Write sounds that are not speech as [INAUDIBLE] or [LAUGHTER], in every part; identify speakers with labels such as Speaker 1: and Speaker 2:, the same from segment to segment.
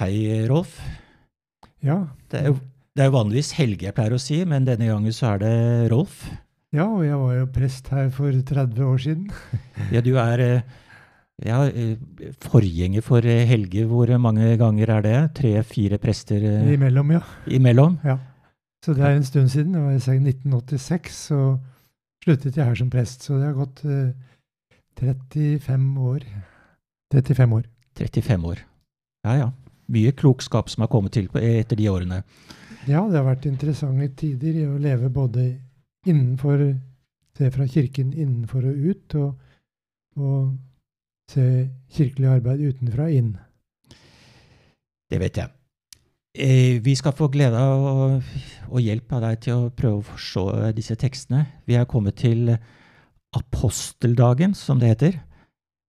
Speaker 1: Hei, Rolf.
Speaker 2: Ja.
Speaker 1: Det er, jo, det er jo vanligvis Helge jeg pleier å si, men denne gangen så er det Rolf.
Speaker 2: ja, og jeg var jo prest her for 30 år siden. [LAUGHS]
Speaker 1: Ja, du er eh, ja, eh, forgjenger for eh, Helge. Hvor mange ganger er det? Tre-fire prester
Speaker 2: Imellom, ja.
Speaker 1: imellom?
Speaker 2: ja. Så det er en stund siden. Det var i 1986, så sluttet jeg her som prest. Så det har gått eh, 35 år. 35 år.
Speaker 1: 35 år. Ja, ja. Mye klokskap som har kommet til etter de årene.
Speaker 2: Ja, det har vært interessante tider i å leve både innenfor Se fra kirken innenfor og ut, og, og se kirkelig arbeid utenfra inn.
Speaker 1: Det vet jeg. Eh, vi skal få glede av og, og hjelp av deg til å prøve å forstå disse tekstene. Vi er kommet til aposteldagen, som det heter.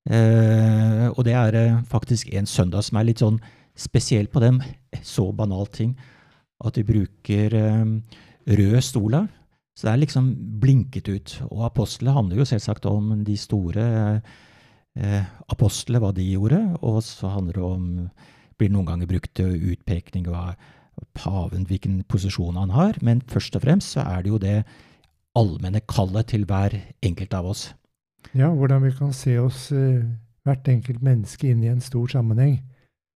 Speaker 1: Eh, og det er eh, faktisk en søndag som er litt sånn spesiell på den Så banal ting at de bruker eh, rød stola. Så det er liksom blinket ut. Og apostlene handler jo selvsagt om de store eh, apostlene, hva de gjorde. Og så handler det om blir noen ganger brukt utpekning av paven, hvilken posisjon han har. Men først og fremst så er det jo det allmenne kallet til hver enkelt av oss.
Speaker 2: Ja, hvordan vi kan se oss, eh, hvert enkelt menneske, inn i en stor sammenheng.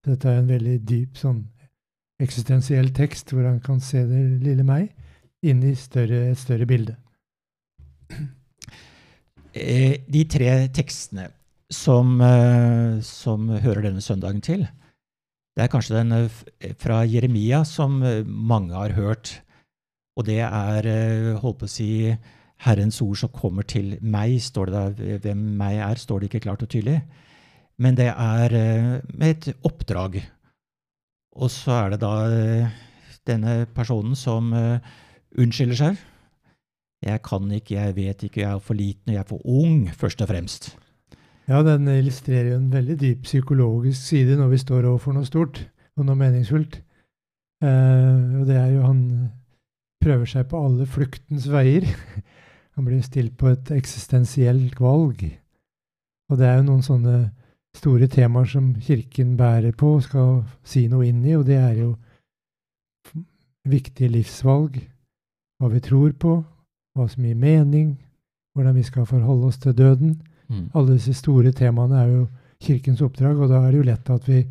Speaker 2: Dette er en veldig dyp sånn eksistensiell tekst, hvor han kan se det lille meg inn i større, et større bilde.
Speaker 1: Eh, De tre tekstene som, eh, som hører denne søndagen til, det er kanskje den eh, fra Jeremia som mange har hørt. Og det er, holdt på å si, Herrens ord som kommer til meg, står det der. Hvem meg er, står det ikke klart og tydelig. Men det er eh, med et oppdrag. Og så er det da eh, denne personen som eh, unnskylder seg. Jeg kan ikke, jeg vet ikke, jeg er for liten, og jeg er for ung, først og fremst.
Speaker 2: Ja, den illustrerer jo en veldig dyp psykologisk side når vi står overfor noe stort og noe meningsfullt. Eh, og det er jo han prøver seg på alle fluktens veier. [LAUGHS] Han blir stilt på et eksistensielt valg. Og det er jo noen sånne store temaer som Kirken bærer på og skal si noe inn i, og det er jo viktige livsvalg. Hva vi tror på, hva som gir mening, hvordan vi skal forholde oss til døden.
Speaker 1: Mm.
Speaker 2: Alle disse store temaene er jo kirkens oppdrag, og da er det jo lett at vi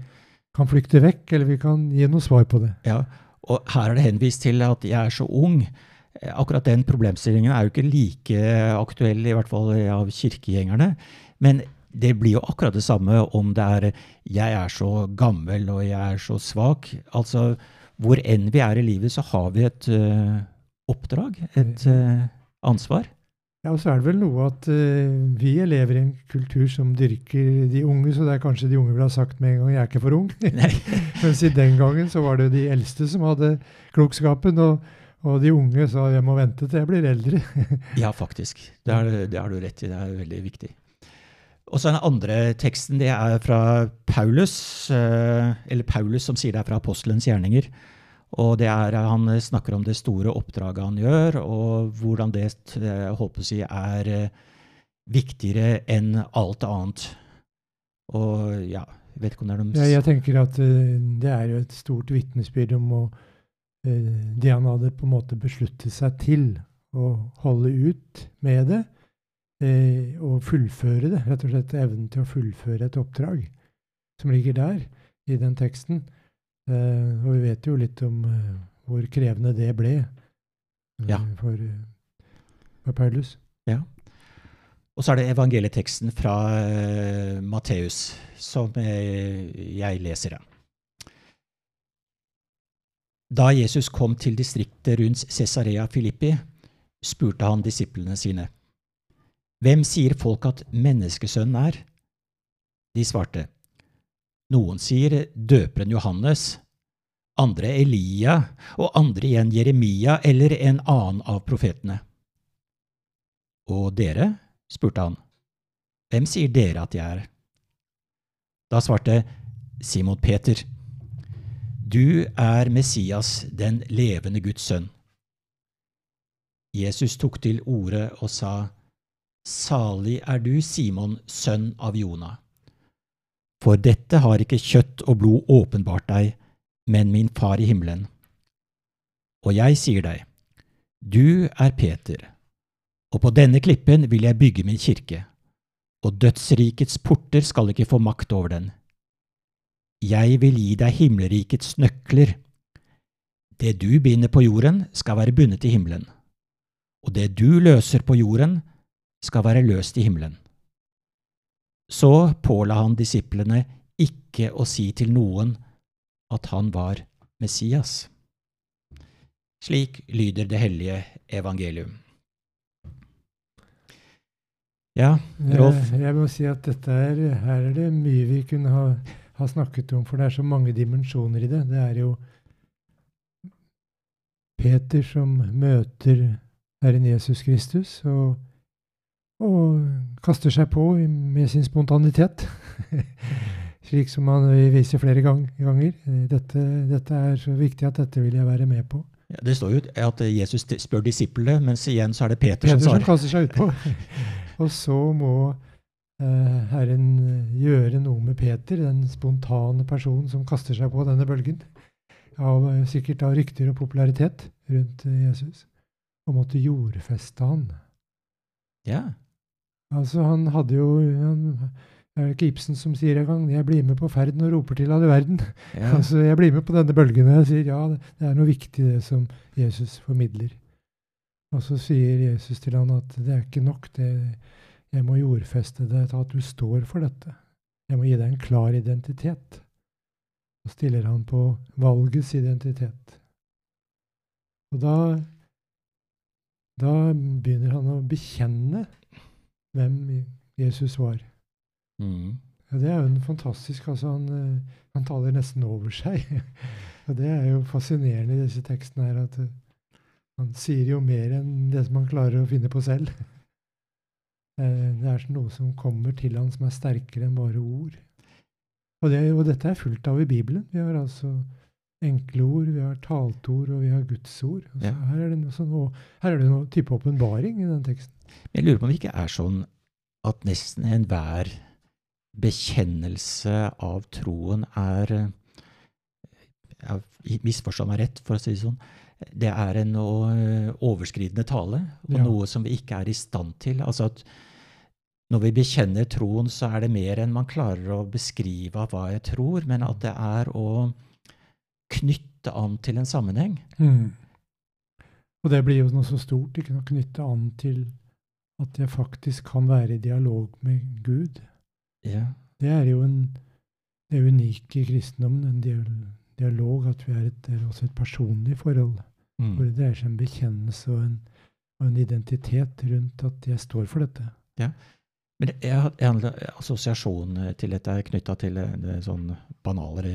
Speaker 2: kan flykte vekk, eller vi kan gi noe svar på det.
Speaker 1: Ja, og her er det henvist til at jeg er så ung. Akkurat den problemstillingen er jo ikke like aktuell, i hvert fall av kirkegjengerne. Men det blir jo akkurat det samme om det er 'jeg er så gammel' og 'jeg er så svak'. Altså, hvor enn vi er i livet, så har vi et uh, oppdrag, et uh, ansvar.
Speaker 2: Ja, og så er det vel noe at uh, vi lever i en kultur som dyrker de unge, så det er kanskje de unge ville ha sagt med en gang 'jeg er ikke for ung'. [LAUGHS] [LAUGHS] Mens i den gangen så var det de eldste som hadde klokskapen, og, og de unge sa 'jeg må vente til jeg blir eldre'. [LAUGHS]
Speaker 1: Ja, faktisk. Det har du rett i. Det er veldig viktig. Og så Den andre teksten det er fra Paulus, eh, eller Paulus som sier det er fra apostelens gjerninger. Og det er, Han snakker om det store oppdraget han gjør, og hvordan det håper jeg, er eh, viktigere enn alt annet. Og ja, jeg vet ikke om det er noe
Speaker 2: Ja, jeg tenker at eh, det er jo et stort vitnesbyrd om å, eh, det han hadde på en måte besluttet seg til å holde ut med det, eh, å fullføre det. Rett og slett evnen til å fullføre et oppdrag som ligger der i den teksten. Eh, og vi vet jo litt om eh, hvor krevende det ble eh,
Speaker 1: Ja.
Speaker 2: for, eh, for Paulus.
Speaker 1: Og så er det evangelieteksten fra uh, Matteus, som eh, jeg leser. da. Da Jesus kom til distriktet rundt Cesarea Filippi, spurte han disiplene sine. Hvem sier folk at menneskesønnen er? De svarte. Noen sier døperen Johannes, andre Elia, og andre igjen Jeremia eller en annen av profetene. Og dere? spurte han. Hvem sier dere at jeg er? Da svarte Simon Peter. Du er Messias, den levende Guds sønn. Jesus tok til orde og sa, Salig er du, Simon, sønn av Jonah. For dette har ikke kjøtt og blod åpenbart deg, men min far i himmelen. Og jeg sier deg, du er Peter, og på denne klippen vil jeg bygge min kirke, og dødsrikets porter skal ikke få makt over den. Jeg vil gi deg himmelrikets nøkler. Det du binder på jorden, skal være bundet i himmelen, og det du løser på jorden, skal være løst i himmelen. Så påla han disiplene ikke å si til noen at han var Messias. Slik lyder det hellige evangelium. Ja, Rolf?
Speaker 2: Jeg, jeg må si at dette er, her er det mye vi kunne ha, ha, snakket om, for det er så mange dimensjoner i det. Det er jo Peter som møter Herren Jesus Kristus og, og kaster seg på med sin spontanitet. [LAUGHS] Slik som han viser flere ganger. Dette, dette, er så viktig at dette vil jeg være med på.
Speaker 1: Ja, det står jo at Jesus spør disiplene, mens igjen så er det Peter,
Speaker 2: Peter
Speaker 1: som
Speaker 2: svarer. Kaster seg utpå. [LAUGHS] Og så må eh, Herren gjøre noe med Peter, den spontane personen som kaster seg på denne bølgen. Av, eh, sikkert av rykter og popularitet rundt Jesus. Og måtte jordfeste han.
Speaker 1: Ja.
Speaker 2: Altså, han hadde jo han, Det er ikke Ibsen som sier en gang 'Jeg blir med på ferden og roper til alle verden'. Ja. [LAUGHS] altså, jeg blir med på denne bølgen, og jeg sier ja, det er noe viktig, det som Jesus formidler. Og så sier Jesus til han at det er ikke nok, det, jeg må jordfeste det til at du står for dette. Jeg må gi deg en klar identitet. Så stiller han på valgets identitet. Og da, da begynner han å bekjenne hvem Jesus var. Mm. Ja, det er jo en fantastisk altså han, han taler nesten over seg. [LAUGHS] og det er jo fascinerende i disse tekstene her at han sier jo mer enn det som han klarer å finne på selv. [LAUGHS] Eh, det er noe som kommer til han som er sterkere enn bare ord. Og, det, og dette er fullt av i Bibelen. Vi har altså enkle ord, vi har taltord, og vi har Guds ord. Ja. Her er det noe, sånn, her er det noe type åpenbaring i den teksten.
Speaker 1: Jeg lurer på om det ikke er sånn at nesten enhver bekjennelse av troen er Misforstå meg rett, for å si det sånn det er en eh, overskridende tale, og ja. noe som vi ikke er i stand til. Altså at når vi bekjenner troen, så er det mer enn man klarer å beskrive av hva jeg tror, men at det er å knytte an til en sammenheng. Mm.
Speaker 2: Og det blir jo noe så stort, ikke å knytte an til at jeg faktisk kan være i dialog med Gud.
Speaker 1: Ja.
Speaker 2: Det er jo en, det unike i kristendommen, en dialog at vi er, et, er også et personlig forhold. Mm. Hvor det dreier seg om bekjennelse og en, og en, identitet rundt at jeg står for dette.
Speaker 1: Ja. Men jeg har en assosiasjon til dette knytta til det sånn banale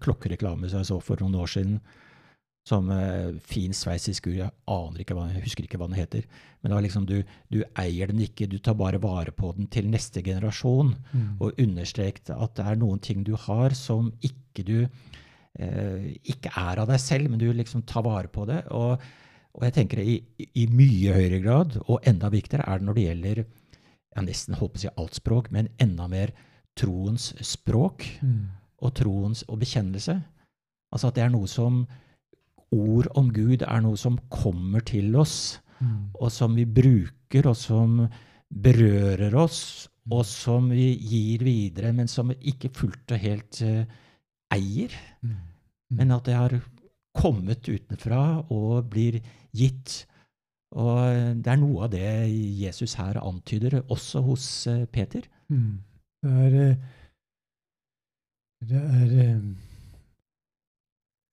Speaker 1: klokkereklame som jeg så for noen år siden. Som uh, fin sveitsisk ur. Jeg aner ikke hva, jeg husker ikke hva den heter. Men det var liksom du, du, eier den ikke, du tar bare vare på den til neste generasjon. Mm. Og understreket at det er noen ting du har som ikke du uh, ikke er av deg selv, men du liksom tar vare på det. Og, og jeg tenker i, i, mye høyere grad, og enda viktigere, er det når det gjelder jeg nesten holdt på å si alt språk, men enda mer troens språk mm. og troens og bekjennelse. Altså at det er noe som Ord om Gud er noe som kommer til oss, mm. og som vi bruker, og som berører oss, og som vi gir videre, men som vi ikke fullt og helt uh, eier, mm. Mm. men at det har kommet utenfra og blir gitt. Og det er noe av det Jesus her antyder, også hos uh, Peter.
Speaker 2: Mm. Det er, eh, det er eh,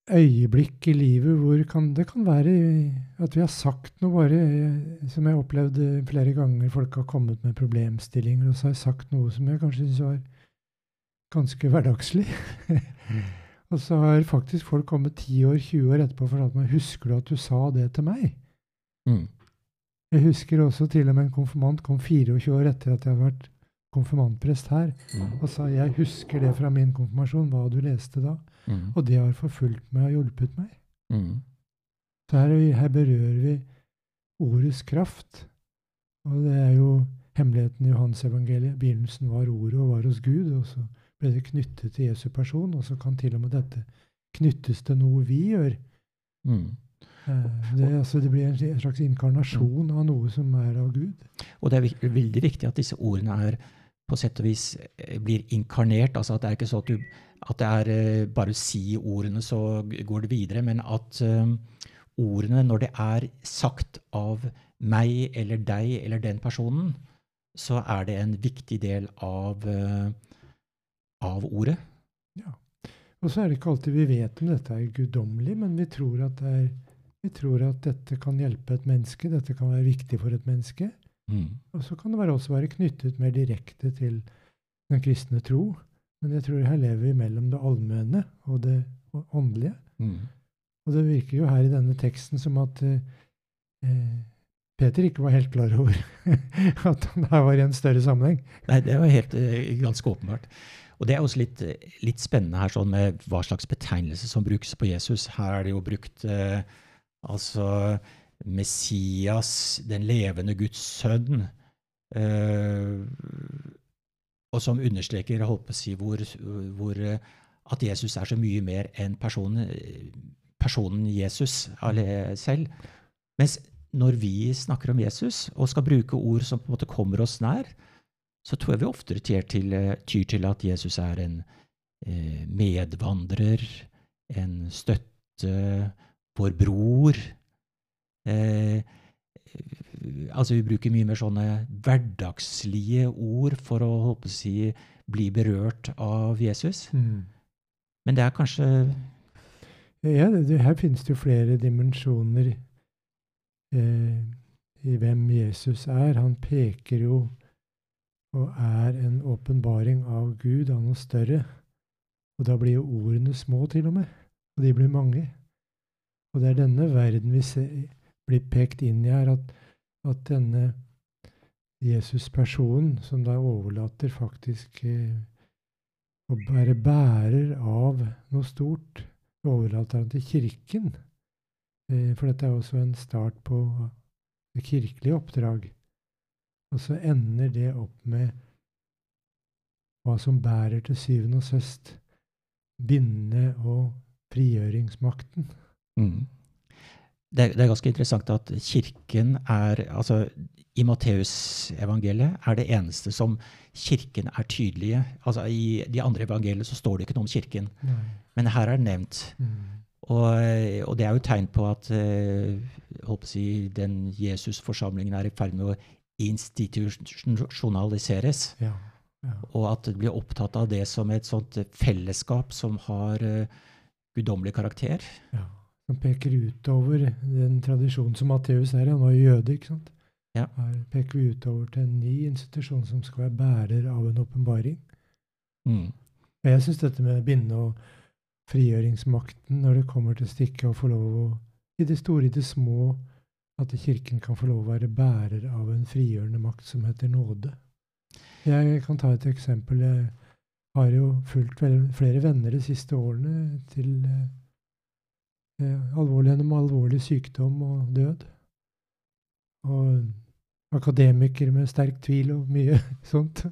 Speaker 2: øyeblikk i livet hvor kan, det kan være at vi har sagt noe bare Som jeg opplevde flere ganger. Folk har kommet med problemstillinger, og så har jeg sagt noe som jeg kanskje syns var ganske hverdagslig. [LAUGHS] og så har faktisk folk kommet 10 år, 20 år etterpå og fortalt meg husker du at du sa det til meg. Mm. Jeg husker også til og med en konfirmant kom 24 år etter at jeg hadde vært konfirmantprest her, mm. og sa jeg husker det fra min konfirmasjon, hva du leste da. Mm. Og det har forfulgt meg og hjulpet meg. Mm. Så her, her berører vi ordets kraft. Og det er jo hemmeligheten i Johansevangeliet. Begynnelsen var ordet og var hos Gud. Og så ble det knyttet til Jesu person, og så kan til og med dette knyttes til noe vi gjør.
Speaker 1: Mm.
Speaker 2: Eh, det, altså, det blir en slags inkarnasjon av noe som er av Gud.
Speaker 1: Og det er veldig viktig at disse ordene er på sett og vis eh, blir inkarnert. altså at det er ikke så at, du, at det er eh, bare å si ordene, så går det videre. Men at um, ordene, når det er sagt av meg eller deg eller den personen, så er det en viktig del av, uh, av ordet.
Speaker 2: Ja. Og så er det ikke alltid vi vet om dette er guddommelig, men vi tror, er, vi tror at dette kan hjelpe et menneske, dette kan være viktig for et menneske. Mm. Og så kan det være også være knyttet mer direkte til den kristne tro. Men jeg tror her lever vi mellom det allmenne og det åndelige. Mm. Og det virker jo her i denne teksten som at eh, Peter ikke var helt klar over [LAUGHS] at han her var i en større sammenheng.
Speaker 1: Nei, det var helt eh, ganske åpenbart. Og Det er også litt, litt, spennende her sånn med hva slags betegnelse som brukes på Jesus. Her er det jo brukt eh, altså Messias, den levende Guds sønn. Uh, og som understreker si, hvor, hvor, at Jesus er så mye mer enn personen, personen Jesus selv. Mens når vi snakker om Jesus og skal bruke ord som på en måte kommer oss nær, så tror jeg vi oftere tyr til, tyr til at Jesus er en eh, medvandrer, en støtte, vår bror, eh, altså Vi bruker mye mer sånne hverdagslige ord for å håpe å si, bli berørt av Jesus. Mm. Men det er kanskje
Speaker 2: Ja, det, her finnes det jo flere dimensjoner eh, i hvem Jesus er. Han peker jo og er en åpenbaring av Gud, av noe større. Og da blir jo ordene små, til og med. Og de blir mange. Og det er denne verden vi ser, blir pekt inn i her, at, at denne Jesus-personen, som da overlater faktisk eh, å være bærer av noe stort, overlater han til Kirken. Eh, for dette er også en start på det kirkelige oppdrag. Og så ender det opp med hva som bærer til syvende og søst binde- og frigjøringsmakten. Mm.
Speaker 1: Det, det, er ganske interessant at Kirken er altså I Matteusevangeliet er det eneste som Kirken er tydelige. altså I de andre evangeliene så står det ikke noe om Kirken, Nei. men her er det nevnt. Mm. Og, og, det er jo tegn på at uh, si, den Jesusforsamlingen er i ferd med å institusjonaliseres. Ja, ja. Og at det blir opptatt av det som et sånt fellesskap som har uh, guddommelig karakter.
Speaker 2: Ja som peker utover den tradisjonen som Matteus er. Han var jo jøde, ikke sant? Ja. Her peker vi utover til en ny institusjon som skal være bærer av en åpenbaring. Mm. Og jeg syns dette med binde- og frigjøringsmakten, når det kommer til stykket, å få lov å I det store, i det små, at Kirken kan få lov å være bærer av en frigjørende makt som heter nåde. Jeg kan ta et eksempel. Jeg har jo fulgt flere venner de siste årene til Eh, alvorlig gjennom alvorlig sykdom og død. Og akademikere med sterk tvil og mye [LAUGHS] sånt.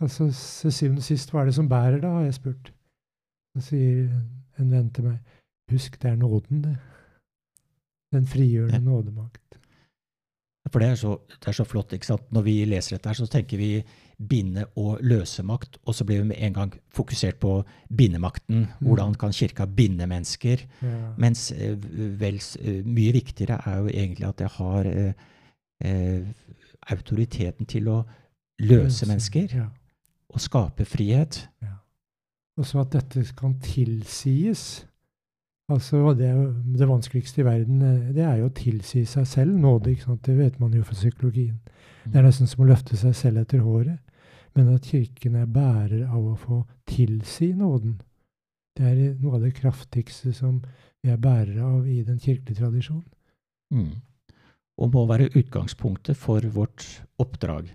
Speaker 2: Altså, Til syvende og sist, hva er det som bærer, da, har jeg spurt. Så sier en venn til meg, husk, det er nåden, det. Den frigjørende nådemakt.
Speaker 1: For det er, så, det er så flott. ikke sant? Når vi leser dette, her, så tenker vi binde- og løsemakt, og så blir vi med en gang fokusert på bindemakten. Mm. Hvordan kan kirka binde mennesker? Ja. Mens eh, vel eh, mye viktigere er jo egentlig at det har eh, eh, autoriteten til å løse, løse mennesker ja. og skape frihet. Ja.
Speaker 2: Og så at dette kan tilsies. Altså, det, det, vanskeligste i verden det er jo å tilsi seg selv nåde. ikke sant? Det vet man jo fra psykologien. Det er mm. nesten som å løfte seg selv etter håret men at Kirken er bærer av å få tilsi nåden. Det er noe av det kraftigste som vi er bærere av i den kirkelige tradisjonen. Mm.
Speaker 1: Og må være utgangspunktet for vårt oppdrag,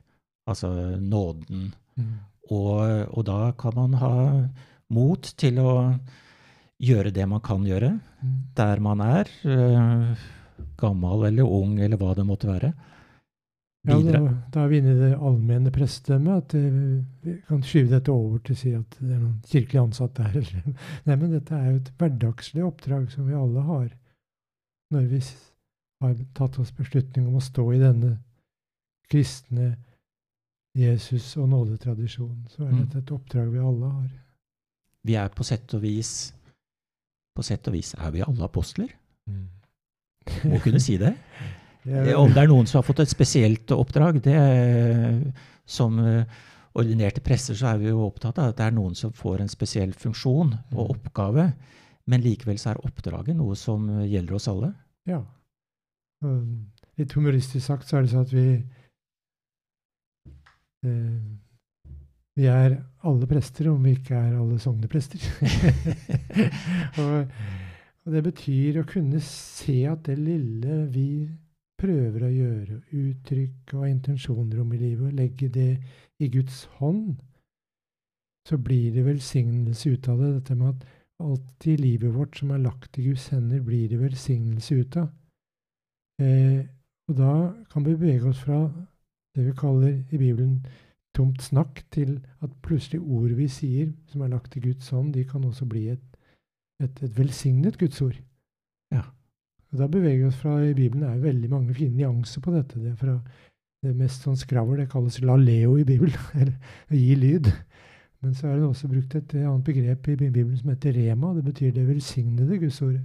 Speaker 1: altså nåden. Mm. Og, og, da kan man ha mot til å gjøre det man kan gjøre, mm. der man er, øh, gammel eller ung eller hva det måtte være.
Speaker 2: Ja, da, da er vi inne i det allmenne prestedømmet. At eh, vi kan skyve dette over til å si at det er noen kirkelig ansatt der. [LAUGHS] eller- Nei, men dette er jo et hverdagslig oppdrag som vi alle har. Når vi har tatt oss beslutning om å stå i denne kristne Jesus- og nådetradisjonen, så er
Speaker 1: Mm.
Speaker 2: dette et oppdrag vi alle har.
Speaker 1: Vi er på sett og vis På sett og vis er vi alle apostler. Må kunne si det. [LAUGHS]
Speaker 2: Det er-
Speaker 1: Om det er noen som har fått et spesielt oppdrag, det er, som eh, ordinerte presser, så er vi jo opptatt av at det er noen som får en spesiell funksjon og
Speaker 2: Mm.
Speaker 1: oppgave. Men likevel så er oppdraget noe som gjelder oss alle.
Speaker 2: Ja. Litt humoristisk sagt så er det sånn at vi eh, Vi er alle prester om vi ikke er alle sogneprester. [LAUGHS] [LAUGHS] og, og det betyr å kunne se at det lille vi prøver å gjøre, uttrykk og intensjoner om i livet, og legge det i Guds hånd, så blir det velsignelse ut av det. Dette med at alt i livet vårt som er lagt i Guds hender, blir det velsignelse ut av. Eh, og da kan vi bevege oss fra det vi kaller i Bibelen tomt snakk, til at plutselig ord vi sier, som er lagt i Guds hånd, de kan også bli et, et, et velsignet Guds ord.
Speaker 1: Ja.
Speaker 2: Og da beveger vi oss fra I Bibelen er jo veldig mange fine nyanser på dette. Det, er fra det mest sånn skravl det kalles la leo i Bibelen, [LAUGHS] eller gi lyd. Men så er det også brukt et annet begrep i Bibelen som heter rema. Det betyr det velsignede Guds ordet.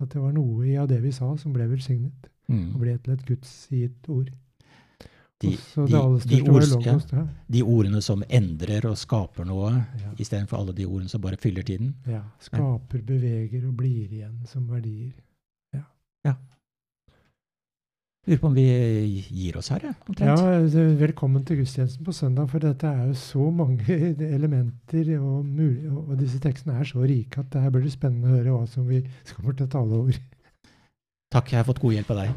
Speaker 2: At det var noe i av det vi sa, som ble velsignet. Og
Speaker 1: Mm.
Speaker 2: ble til et gudsgitt ord.
Speaker 1: De,
Speaker 2: Og
Speaker 1: de, de, ord. Ja. de ordene som endrer og skaper noe,
Speaker 2: Ja.
Speaker 1: istedenfor alle de ordene som bare fyller tiden.
Speaker 2: ja. Skaper, beveger og blir igjen som verdier.
Speaker 1: Lurer på om vi gir oss her, omtrent.
Speaker 2: Ja, Velkommen til gudstjenesten på søndag, for dette er jo så mange [LAUGHS] elementer, og, mulig, og disse tekstene er så rike at det her blir det spennende å høre hva som vi til å tale over.
Speaker 1: Takk, jeg har fått god hjelp av deg.